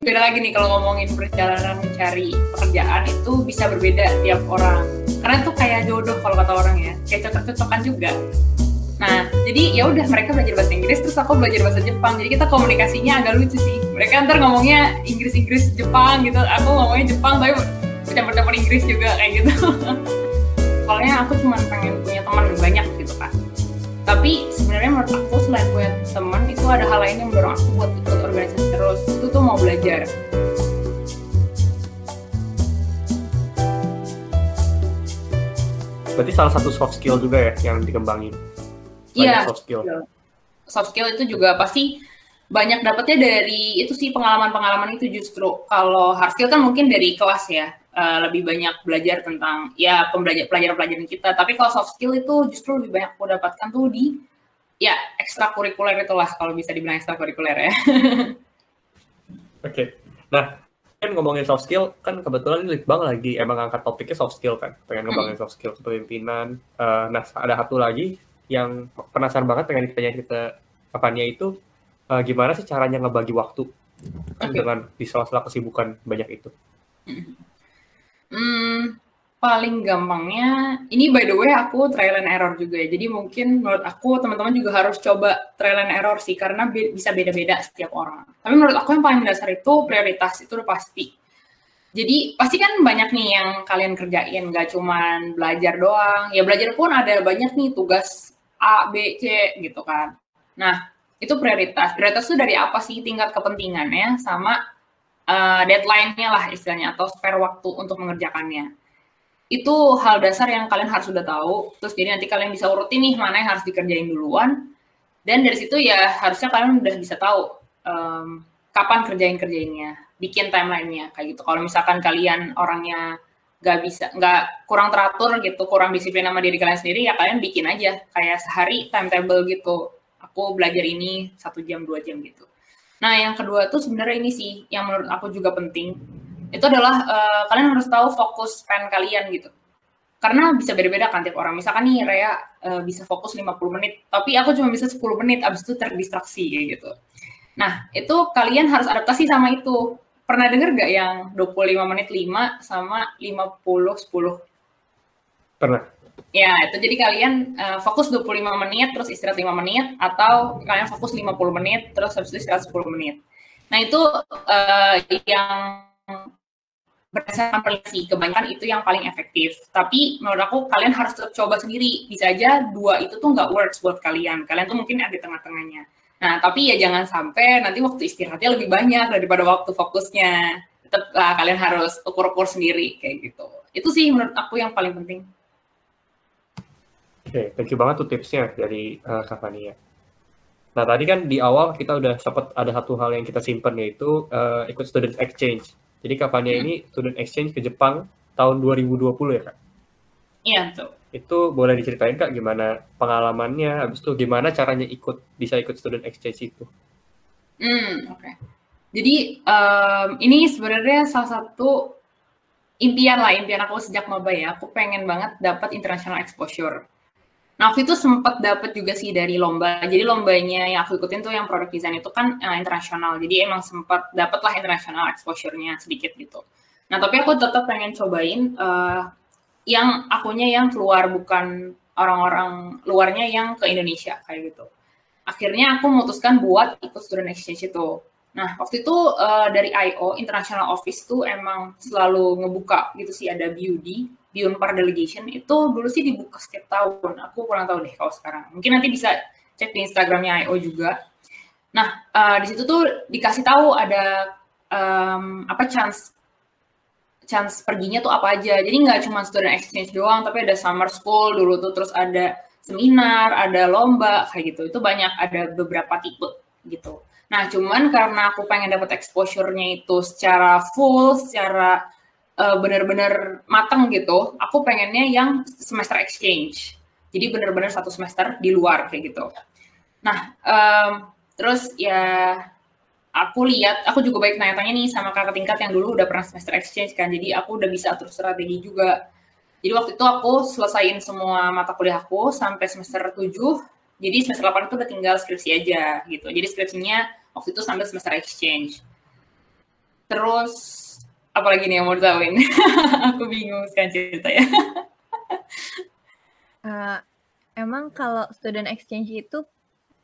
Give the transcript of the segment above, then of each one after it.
beda lagi nih kalau ngomongin perjalanan mencari pekerjaan itu bisa berbeda tiap orang. Karena itu kayak jodoh kalau kata orang ya kayak cocok-cocokan juga. Nah jadi ya udah mereka belajar bahasa Inggris terus aku belajar bahasa Jepang. Jadi kita komunikasinya agak lucu sih. Mereka ntar ngomongnya Inggris-Inggris Jepang gitu. Aku ngomongnya Jepang tapi campur-campur Inggris juga kayak gitu. Soalnya aku cuma pengen punya teman banyak gitu kan tapi sebenarnya menurut aku selain punya teman itu ada hal lain yang mendorong aku buat ikut organisasi terus. Itu tuh mau belajar. Berarti salah satu soft skill juga ya yang dikembangin? Iya soft skill. Soft skill itu juga pasti banyak dapetnya dari itu sih pengalaman-pengalaman itu justru. Kalau hard skill kan mungkin dari kelas ya uh, lebih banyak belajar tentang ya pembelajar pelajaran-pelajaran kita tapi kalau soft skill itu justru lebih banyak aku dapatkan tuh di ya ekstrakurikuler itulah kalau bisa dibilang ekstrakurikuler ya oke okay. nah kan ngomongin soft skill kan kebetulan ini bang lagi emang angkat topiknya soft skill kan pengen ngomongin hmm. soft skill kepemimpinan uh, nah ada satu lagi yang penasaran banget pengen ditanya kita kapannya itu uh, gimana sih caranya ngebagi waktu kan okay. dengan di sela-sela kesibukan banyak itu? Hmm, paling gampangnya, ini by the way aku trial and error juga ya. Jadi mungkin menurut aku teman-teman juga harus coba trial and error sih karena be bisa beda-beda setiap orang. Tapi menurut aku yang paling dasar itu prioritas itu udah pasti. Jadi pasti kan banyak nih yang kalian kerjain, nggak cuman belajar doang. Ya belajar pun ada banyak nih tugas A, B, C gitu kan. Nah, itu prioritas. Prioritas itu dari apa sih tingkat kepentingannya sama uh, deadline-nya lah istilahnya atau spare waktu untuk mengerjakannya. Itu hal dasar yang kalian harus sudah tahu. Terus jadi nanti kalian bisa urutin nih mana yang harus dikerjain duluan. Dan dari situ ya harusnya kalian udah bisa tahu um, kapan kerjain kerjainnya, bikin timelinenya kayak gitu. Kalau misalkan kalian orangnya nggak bisa nggak kurang teratur gitu kurang disiplin sama diri kalian sendiri ya kalian bikin aja kayak sehari timetable gitu aku belajar ini satu jam dua jam gitu nah yang kedua tuh sebenarnya ini sih yang menurut aku juga penting. Itu adalah uh, kalian harus tahu fokus pen kalian gitu. Karena bisa beda-beda kan tiap orang. Misalkan nih Rea uh, bisa fokus 50 menit tapi aku cuma bisa 10 menit abis itu terdistraksi gitu. Nah itu kalian harus adaptasi sama itu. Pernah denger gak yang 25 menit 5 sama 50 10 pernah Ya, itu jadi kalian uh, fokus 25 menit, terus istirahat 5 menit, atau kalian fokus 50 menit, terus habis itu istirahat 10 menit. Nah, itu uh, yang berdasarkan peneliti, kebanyakan itu yang paling efektif. Tapi menurut aku kalian harus coba sendiri. Bisa aja dua itu tuh nggak works buat kalian. Kalian tuh mungkin ada di tengah-tengahnya. Nah, tapi ya jangan sampai nanti waktu istirahatnya lebih banyak daripada waktu fokusnya. Tetap uh, kalian harus ukur-ukur sendiri kayak gitu. Itu sih menurut aku yang paling penting. Oke, okay, thank you banget tuh tipsnya dari uh, Kak Fania. Nah, tadi kan di awal kita udah sempat ada satu hal yang kita simpan yaitu uh, ikut student exchange. Jadi Kak Fania hmm. ini student exchange ke Jepang tahun 2020 ya, Kak? Iya, tuh. Itu boleh diceritain Kak gimana pengalamannya, habis itu gimana caranya ikut bisa ikut student exchange itu? Hmm, oke. Okay. Jadi um, ini sebenarnya salah satu impian lah, impian aku sejak maba ya. Aku pengen banget dapat international exposure Nah, waktu itu sempat dapat juga sih dari lomba. Jadi lombanya yang aku ikutin tuh yang produk design itu kan uh, internasional. Jadi emang sempat dapat lah internasional exposure-nya sedikit gitu. Nah, tapi aku tetap pengen cobain uh, yang akunya yang keluar bukan orang-orang luarnya yang ke Indonesia kayak gitu. Akhirnya aku memutuskan buat ikut student exchange itu. Nah, waktu itu uh, dari IO International Office tuh emang selalu ngebuka gitu sih ada BUD di Unpar Delegation itu dulu sih dibuka setiap tahun. Aku kurang tahu deh kalau sekarang. Mungkin nanti bisa cek di Instagramnya IO juga. Nah, uh, di situ tuh dikasih tahu ada um, apa chance chance perginya tuh apa aja. Jadi nggak cuma student exchange doang, tapi ada summer school dulu tuh, terus ada seminar, ada lomba kayak gitu. Itu banyak ada beberapa tipe gitu. Nah, cuman karena aku pengen dapat exposure-nya itu secara full, secara uh, benar-benar matang gitu, aku pengennya yang semester exchange. Jadi benar-benar satu semester di luar kayak gitu. Nah, um, terus ya aku lihat, aku juga baik tanya-tanya nih sama kakak tingkat yang dulu udah pernah semester exchange kan, jadi aku udah bisa atur strategi juga. Jadi waktu itu aku selesaiin semua mata kuliah aku sampai semester 7, jadi semester 8 itu udah tinggal skripsi aja gitu. Jadi skripsinya waktu itu sampai semester exchange. terus apalagi nih yang mau ditahuin? Aku bingung sekarang cerita ya. uh, emang kalau student exchange itu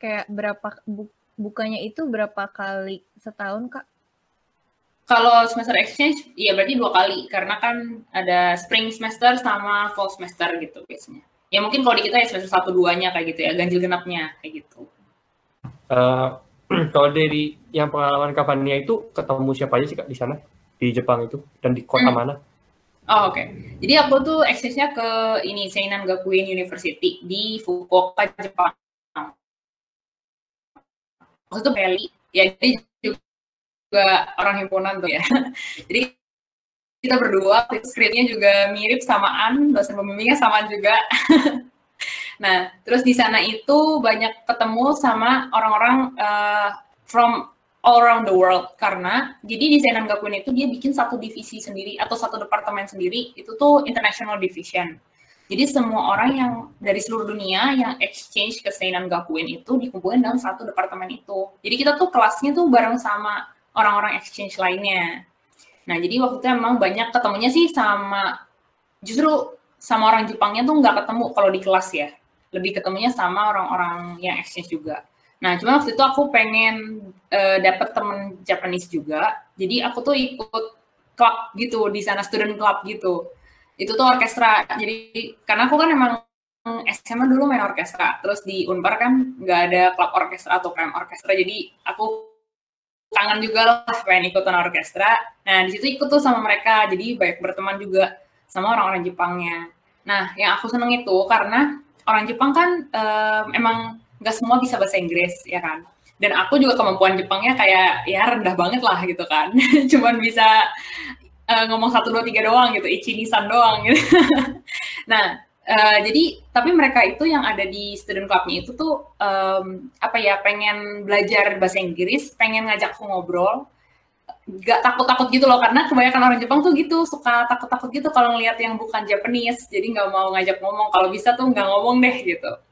kayak berapa bu, bukanya itu berapa kali setahun kak? Kalau semester exchange, iya berarti dua kali karena kan ada spring semester sama fall semester gitu biasanya. Ya mungkin kalau di kita ya semester satu duanya kayak gitu ya, ganjil genapnya kayak gitu. Uh, kalau dari yang pengalaman Kavania itu ketemu siapa aja sih kak di sana di Jepang itu dan di kota hmm. mana? Oh oke. Okay. Jadi aku tuh exchange-nya ke ini Seinan Gakuen University di Fukuoka Jepang. Waktu itu Bali, ya jadi juga orang himpunan tuh ya. jadi kita berdua, skripnya juga mirip samaan, dosen pembimbingnya sama juga. Nah, terus di sana itu banyak ketemu sama orang-orang uh, from all around the world karena jadi di Seinan Gakuen itu dia bikin satu divisi sendiri atau satu departemen sendiri itu tuh international division. Jadi semua orang yang dari seluruh dunia yang exchange ke Seinan Gakuen itu dikumpulin dalam satu departemen itu. Jadi kita tuh kelasnya tuh bareng sama orang-orang exchange lainnya. Nah, jadi waktu itu emang banyak ketemunya sih sama justru sama orang Jepangnya tuh nggak ketemu kalau di kelas ya lebih ketemunya sama orang-orang yang exchange juga. Nah, cuma waktu itu aku pengen uh, dapet temen Japanese juga, jadi aku tuh ikut klub gitu di sana student club gitu. Itu tuh orkestra. Jadi karena aku kan emang SMA dulu main orkestra, terus di Unpar kan nggak ada klub orkestra atau KM orkestra, jadi aku kangen juga lah pengen ikutan orkestra. Nah, di situ ikut tuh sama mereka, jadi banyak berteman juga sama orang-orang Jepangnya. Nah, yang aku seneng itu karena orang Jepang kan um, emang nggak semua bisa bahasa Inggris ya kan? Dan aku juga kemampuan Jepangnya kayak ya rendah banget lah gitu kan. Cuman bisa uh, ngomong satu dua tiga doang gitu ichi nisan doang gitu. Nah uh, jadi tapi mereka itu yang ada di student clubnya itu tuh um, apa ya pengen belajar bahasa Inggris pengen ngajak aku ngobrol. Gak takut-takut gitu loh karena kebanyakan orang Jepang tuh gitu suka takut-takut gitu kalau ngelihat yang bukan Japanese. Jadi nggak mau ngajak ngomong. Kalau bisa tuh nggak ngomong deh gitu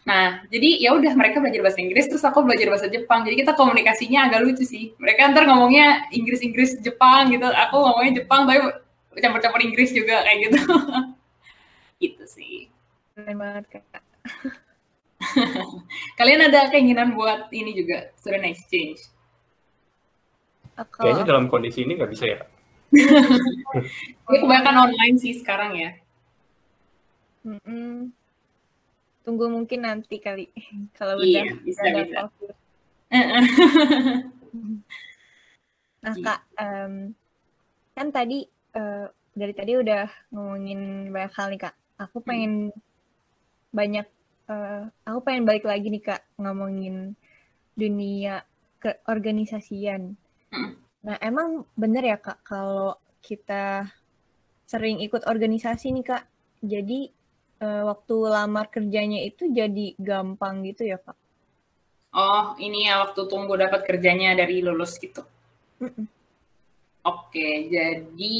nah jadi ya udah mereka belajar bahasa Inggris terus aku belajar bahasa Jepang jadi kita komunikasinya agak lucu sih mereka ntar ngomongnya Inggris-Inggris Jepang gitu aku ngomongnya Jepang tapi campur-campur Inggris juga kayak gitu gitu sih keren banget kak kalian ada keinginan buat ini juga student exchange. Kayaknya dalam kondisi ini nggak bisa ya. Ini kebanyakan online sih sekarang ya. Mm-mm. Tunggu mungkin nanti kali kalau iya, udah bisa, ada bisa. nah kak, um, kan tadi uh, dari tadi udah ngomongin banyak hal nih kak. Aku hmm. pengen hmm. banyak, uh, aku pengen balik lagi nih kak ngomongin dunia keorganisasian. Nah, emang bener ya Kak, kalau kita sering ikut organisasi nih Kak, jadi uh, waktu lamar kerjanya itu jadi gampang gitu ya Kak? Oh, ini ya waktu tunggu dapat kerjanya dari lulus gitu. Mm -mm. Oke, jadi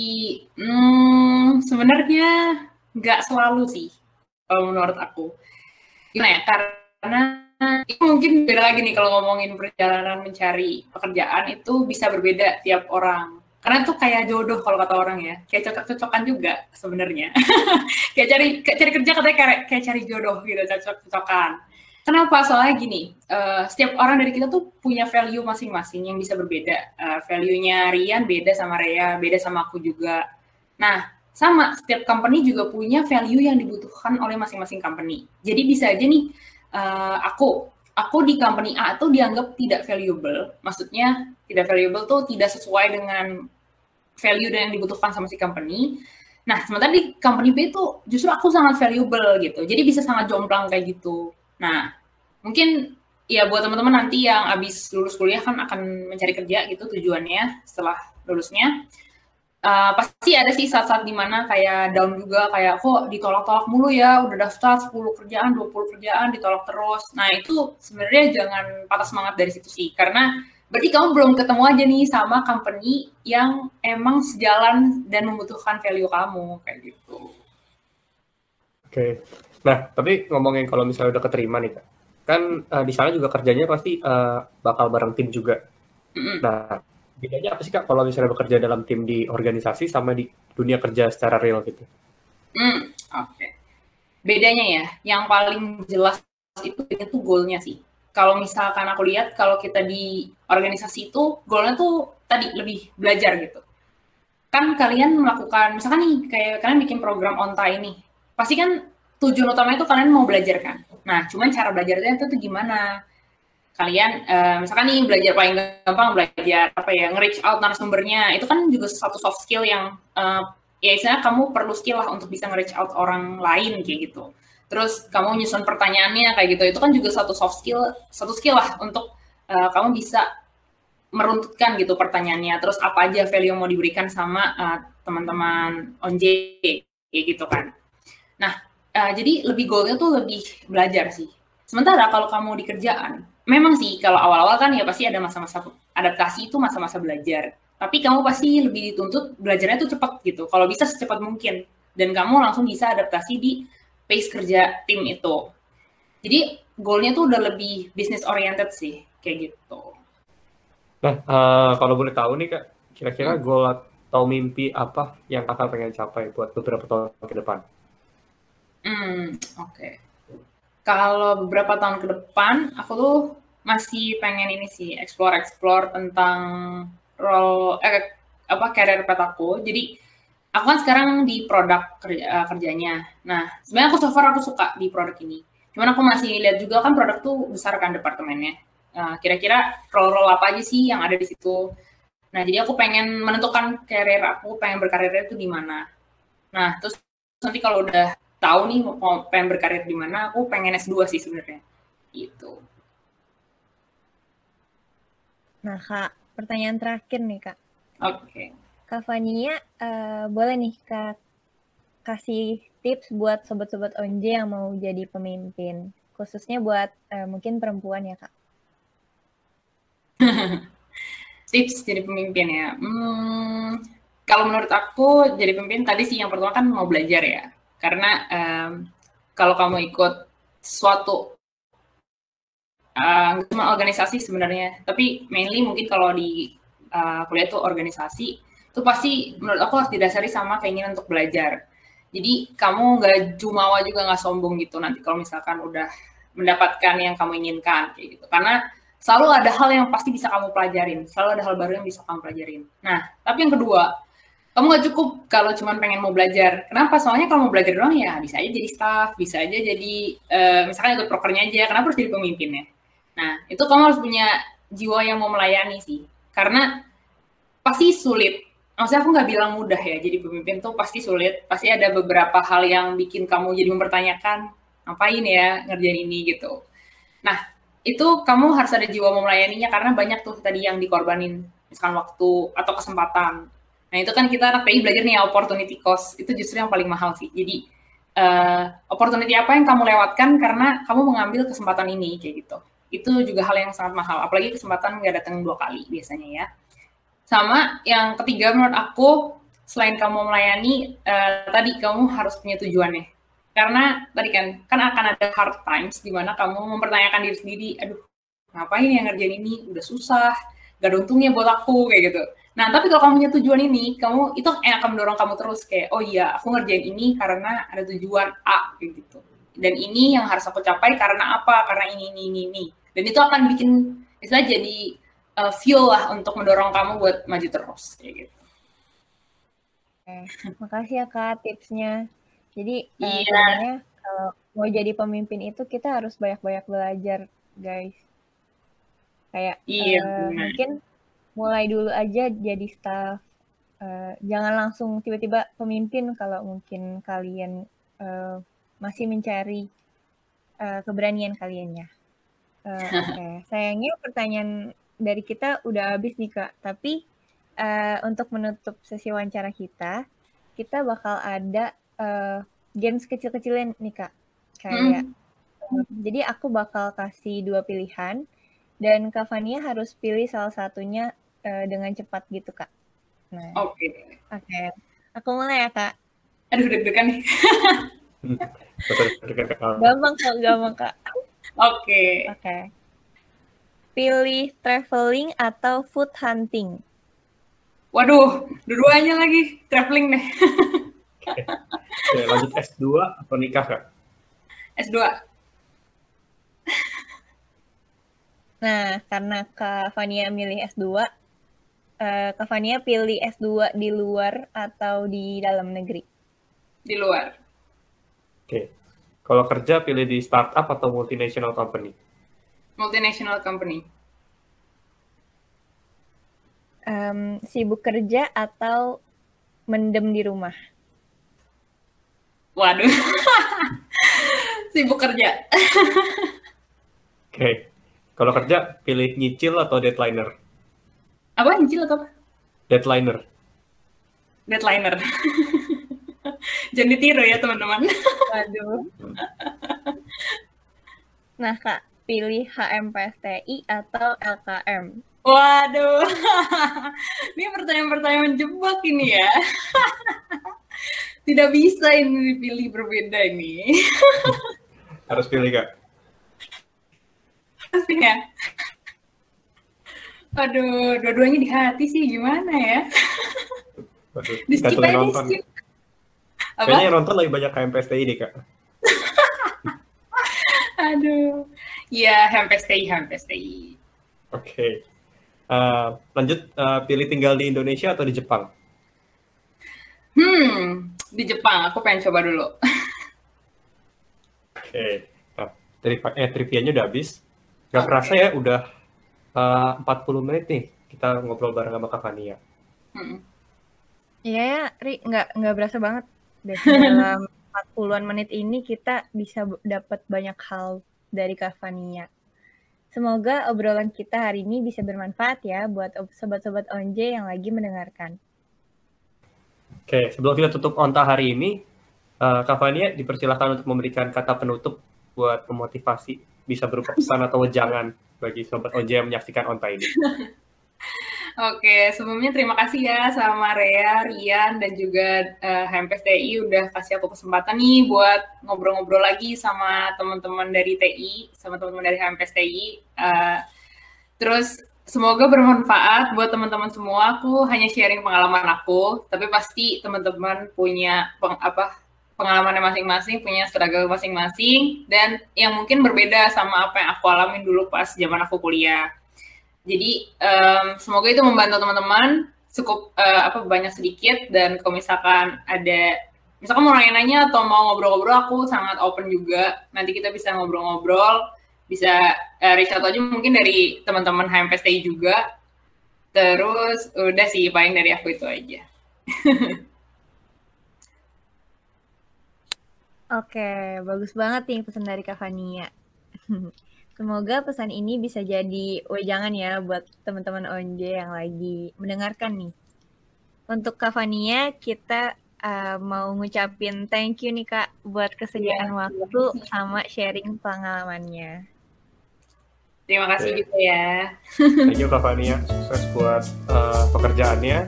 hmm, sebenarnya nggak selalu sih kalau menurut aku. Gimana ya? Karena itu mungkin beda lagi nih kalau ngomongin perjalanan mencari pekerjaan itu bisa berbeda tiap orang. Karena itu kayak jodoh kalau kata orang ya, kayak cocok-cocokan juga sebenarnya. kayak cari kayak cari kerja katanya kayak, kayak cari jodoh gitu, cocok-cocokan. Kenapa? Soalnya gini, uh, setiap orang dari kita tuh punya value masing-masing yang bisa berbeda. Uh, value-nya Rian beda sama Rea, beda sama aku juga. Nah, sama setiap company juga punya value yang dibutuhkan oleh masing-masing company. Jadi bisa aja nih uh, aku aku di company A itu dianggap tidak valuable, maksudnya tidak valuable tuh tidak sesuai dengan value dan yang dibutuhkan sama si company. Nah, sementara di company B itu justru aku sangat valuable gitu. Jadi bisa sangat jomplang kayak gitu. Nah, mungkin ya buat teman-teman nanti yang habis lulus kuliah kan akan mencari kerja gitu tujuannya setelah lulusnya uh, pasti ada sih saat-saat di mana kayak down juga kayak kok ditolak-tolak mulu ya udah daftar 10 kerjaan 20 kerjaan ditolak terus nah itu sebenarnya jangan patah semangat dari situ sih karena berarti kamu belum ketemu aja nih sama company yang emang sejalan dan membutuhkan value kamu kayak gitu oke okay. nah tapi ngomongin kalau misalnya udah keterima nih kak kan uh, di sana juga kerjanya pasti uh, bakal bareng tim juga mm -hmm. nah bedanya apa sih kak kalau misalnya bekerja dalam tim di organisasi sama di dunia kerja secara real gitu? Hmm, oke. Okay. Bedanya ya, yang paling jelas itu itu goalnya sih. Kalau misalkan aku lihat kalau kita di organisasi itu goalnya tuh tadi lebih belajar gitu. Kan kalian melakukan misalkan nih kayak kalian bikin program onta ini, pasti kan tujuan utamanya itu kalian mau belajar kan. Nah, cuman cara belajarnya itu gimana? Kalian uh, misalkan nih belajar paling gampang belajar apa ya nge-reach out narasumbernya. Itu kan juga satu soft skill yang uh, ya istilahnya kamu perlu skill lah untuk bisa nge-reach out orang lain kayak gitu. Terus kamu nyusun pertanyaannya kayak gitu. Itu kan juga satu soft skill satu skill lah untuk uh, kamu bisa meruntutkan gitu pertanyaannya. Terus apa aja value yang mau diberikan sama uh, teman-teman onj kayak gitu kan. Nah uh, jadi lebih goalnya tuh lebih belajar sih. Sementara kalau kamu di kerjaan memang sih kalau awal-awal kan ya pasti ada masa-masa adaptasi itu masa-masa belajar. Tapi kamu pasti lebih dituntut belajarnya itu cepat gitu. Kalau bisa secepat mungkin dan kamu langsung bisa adaptasi di pace kerja tim itu. Jadi goalnya tuh udah lebih business oriented sih kayak gitu. Nah, uh, kalau boleh tahu nih kak, kira-kira hmm. goal atau mimpi apa yang kakak pengen capai buat beberapa tahun ke depan? Hmm, oke. Okay. Kalau beberapa tahun ke depan, aku tuh masih pengen ini sih explore explore tentang role eh, apa career path aku. Jadi aku kan sekarang di produk kerja, uh, kerjanya. Nah, sebenarnya aku so far aku suka di produk ini. Cuman aku masih lihat juga kan produk tuh besar kan departemennya. Nah, kira-kira role-role apa aja sih yang ada di situ. Nah, jadi aku pengen menentukan karir aku, pengen berkarir itu di mana. Nah, terus nanti kalau udah tahu nih mau pengen berkarir di mana, aku pengen S2 sih sebenarnya. Itu. Nah, Kak, pertanyaan terakhir nih, Kak. Oke. Okay. Kak Fania, uh, boleh nih Kak kasih tips buat sobat-sobat ONJ yang mau jadi pemimpin, khususnya buat uh, mungkin perempuan ya, Kak. tips jadi pemimpin ya. Hmm, kalau menurut aku jadi pemimpin tadi sih yang pertama kan mau belajar ya. Karena um, kalau kamu ikut suatu uh, cuma organisasi sebenarnya tapi mainly mungkin kalau di uh, kuliah itu organisasi itu pasti menurut aku harus didasari sama keinginan untuk belajar jadi kamu nggak jumawa juga nggak sombong gitu nanti kalau misalkan udah mendapatkan yang kamu inginkan kayak gitu karena selalu ada hal yang pasti bisa kamu pelajarin selalu ada hal baru yang bisa kamu pelajarin nah tapi yang kedua kamu nggak cukup kalau cuma pengen mau belajar. Kenapa? Soalnya kalau mau belajar doang ya bisa aja jadi staff, bisa aja jadi uh, misalkan ikut prokernya aja. Kenapa harus jadi pemimpinnya? Nah, itu kamu harus punya jiwa yang mau melayani sih. Karena pasti sulit. Maksudnya aku nggak bilang mudah ya, jadi pemimpin tuh pasti sulit. Pasti ada beberapa hal yang bikin kamu jadi mempertanyakan, ngapain ya ngerjain ini gitu. Nah, itu kamu harus ada jiwa mau melayaninya karena banyak tuh tadi yang dikorbanin. Misalkan waktu atau kesempatan. Nah, itu kan kita anak PI belajar nih opportunity cost. Itu justru yang paling mahal sih. Jadi, uh, opportunity apa yang kamu lewatkan karena kamu mengambil kesempatan ini, kayak gitu itu juga hal yang sangat mahal. Apalagi kesempatan nggak datang dua kali biasanya ya. Sama yang ketiga menurut aku selain kamu melayani uh, tadi kamu harus punya tujuannya. Karena tadi kan kan akan ada hard times di mana kamu mempertanyakan diri sendiri, aduh ngapain yang ngerjain ini udah susah, gak ada untungnya buat aku kayak gitu. Nah tapi kalau kamu punya tujuan ini, kamu itu yang akan mendorong kamu terus kayak oh iya aku ngerjain ini karena ada tujuan A kayak gitu. Dan ini yang harus aku capai karena apa? Karena ini ini ini ini dan itu akan bikin istilah jadi uh, fuel lah untuk mendorong kamu buat maju terus kayak gitu. Oke, makasih ya kak tipsnya. Jadi uh, sebenarnya kalau mau jadi pemimpin itu kita harus banyak-banyak belajar guys. Kayak iya, uh, mungkin mulai dulu aja jadi staff. Uh, jangan langsung tiba-tiba pemimpin kalau mungkin kalian uh, masih mencari uh, keberanian kalian ya. Uh, okay. Sayangnya pertanyaan dari kita udah habis nih Kak. Tapi uh, untuk menutup sesi wawancara kita, kita bakal ada uh, games kecil-kecilan nih Kak. Kayak hmm. uh, jadi aku bakal kasih dua pilihan dan Kak Fania harus pilih salah satunya uh, dengan cepat gitu Kak. Nah. Oke. Okay. Oke. Okay. Aku mulai ya Kak. Aduh deg-degan nih. gampang kok, gampang Kak. Oke. Okay. Oke. Okay. Pilih traveling atau food hunting? Waduh, dua-duanya lagi traveling deh. Oke. Oke, lanjut S2 atau nikah kak? S2. Nah, karena Kak Fania milih S2, eh, Kak Fania pilih S2 di luar atau di dalam negeri? Di luar. Oke. Kalau kerja pilih di startup atau multinational company? Multinational company. Em, sibuk kerja atau mendem di rumah? Waduh. Sibuk kerja. Oke. Kalau kerja pilih nyicil atau deadliner? Apa nyicil atau apa? Deadliner. Deadliner. Jangan ditiru ya teman-teman. Waduh. Nah, Kak, pilih HMPSTI atau LKM? Waduh. Ini pertanyaan-pertanyaan menjebak ini ya. Tidak bisa ini dipilih berbeda ini. Harus pilih kak. Pastinya. Aduh, dua-duanya di hati sih gimana ya? Waduh, Di skip aja, di nonton. skip. Apa? Kayaknya yang nonton lebih banyak KMPSTI deh kak. Aduh. Iya, HMPSTI, HMPSTI. Oke. Eh, lanjut, eh, pilih tinggal di Indonesia atau di Jepang? Hmm, di Jepang. Aku pengen coba dulu. Oke. Nah, tri- eh, trivianya udah habis. Gak kerasa ya, udah eh, 40 menit nih kita ngobrol bareng sama Kak Fania. Hmm. Iya ya, Ri, nggak nggak berasa banget. Dalam 40-an menit ini kita bisa dapat banyak hal dari Kak Fania. Semoga obrolan kita hari ini bisa bermanfaat ya buat ob- sobat-sobat Onje yang lagi mendengarkan. Oke, sebelum kita tutup onta hari ini, eh, Kak Fania dipersilahkan untuk memberikan kata penutup buat memotivasi, bisa berupa pesan atau wejangan bagi sobat OJ yang menyaksikan onta ini. Oke, sebelumnya terima kasih ya sama Rea, Rian, dan juga eh, HMPS TI udah kasih aku kesempatan nih buat ngobrol-ngobrol lagi sama teman-teman dari TI, sama teman-teman dari HMPS TI. Eh, terus semoga bermanfaat buat teman-teman semua. Aku hanya sharing pengalaman aku, tapi pasti teman-teman punya peng- apa pengalamannya masing-masing, punya struggle masing-masing, dan yang mungkin berbeda sama apa yang aku alamin dulu pas zaman aku kuliah. Jadi em, semoga itu membantu teman-teman cukup eh, apa banyak sedikit dan kalau misalkan ada misalkan mau nanya-nanya atau mau ngobrol-ngobrol aku sangat open juga. Nanti kita bisa ngobrol-ngobrol, bisa eh, reach out aja mungkin dari teman-teman HMPSTI juga. Terus udah sih paling dari aku itu aja. Oke, bagus banget nih pesan dari Kak Fania. Semoga pesan ini bisa jadi wejangan ya buat teman-teman Onje yang lagi mendengarkan nih. Untuk Kak Fania, kita uh, mau ngucapin thank you nih Kak buat kesediaan waktu sama sharing pengalamannya. Terima kasih juga ya. Thank you Kak Fania, sukses buat eh, pekerjaannya.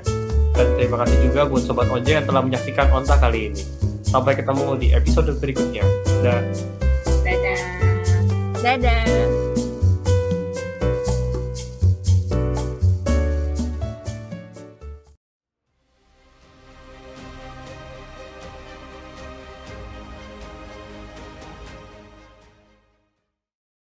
Dan terima kasih juga buat Sobat OJ yang telah menyaksikan onta kali ini. Sampai ketemu di episode berikutnya. Dan Dadah. Dadah!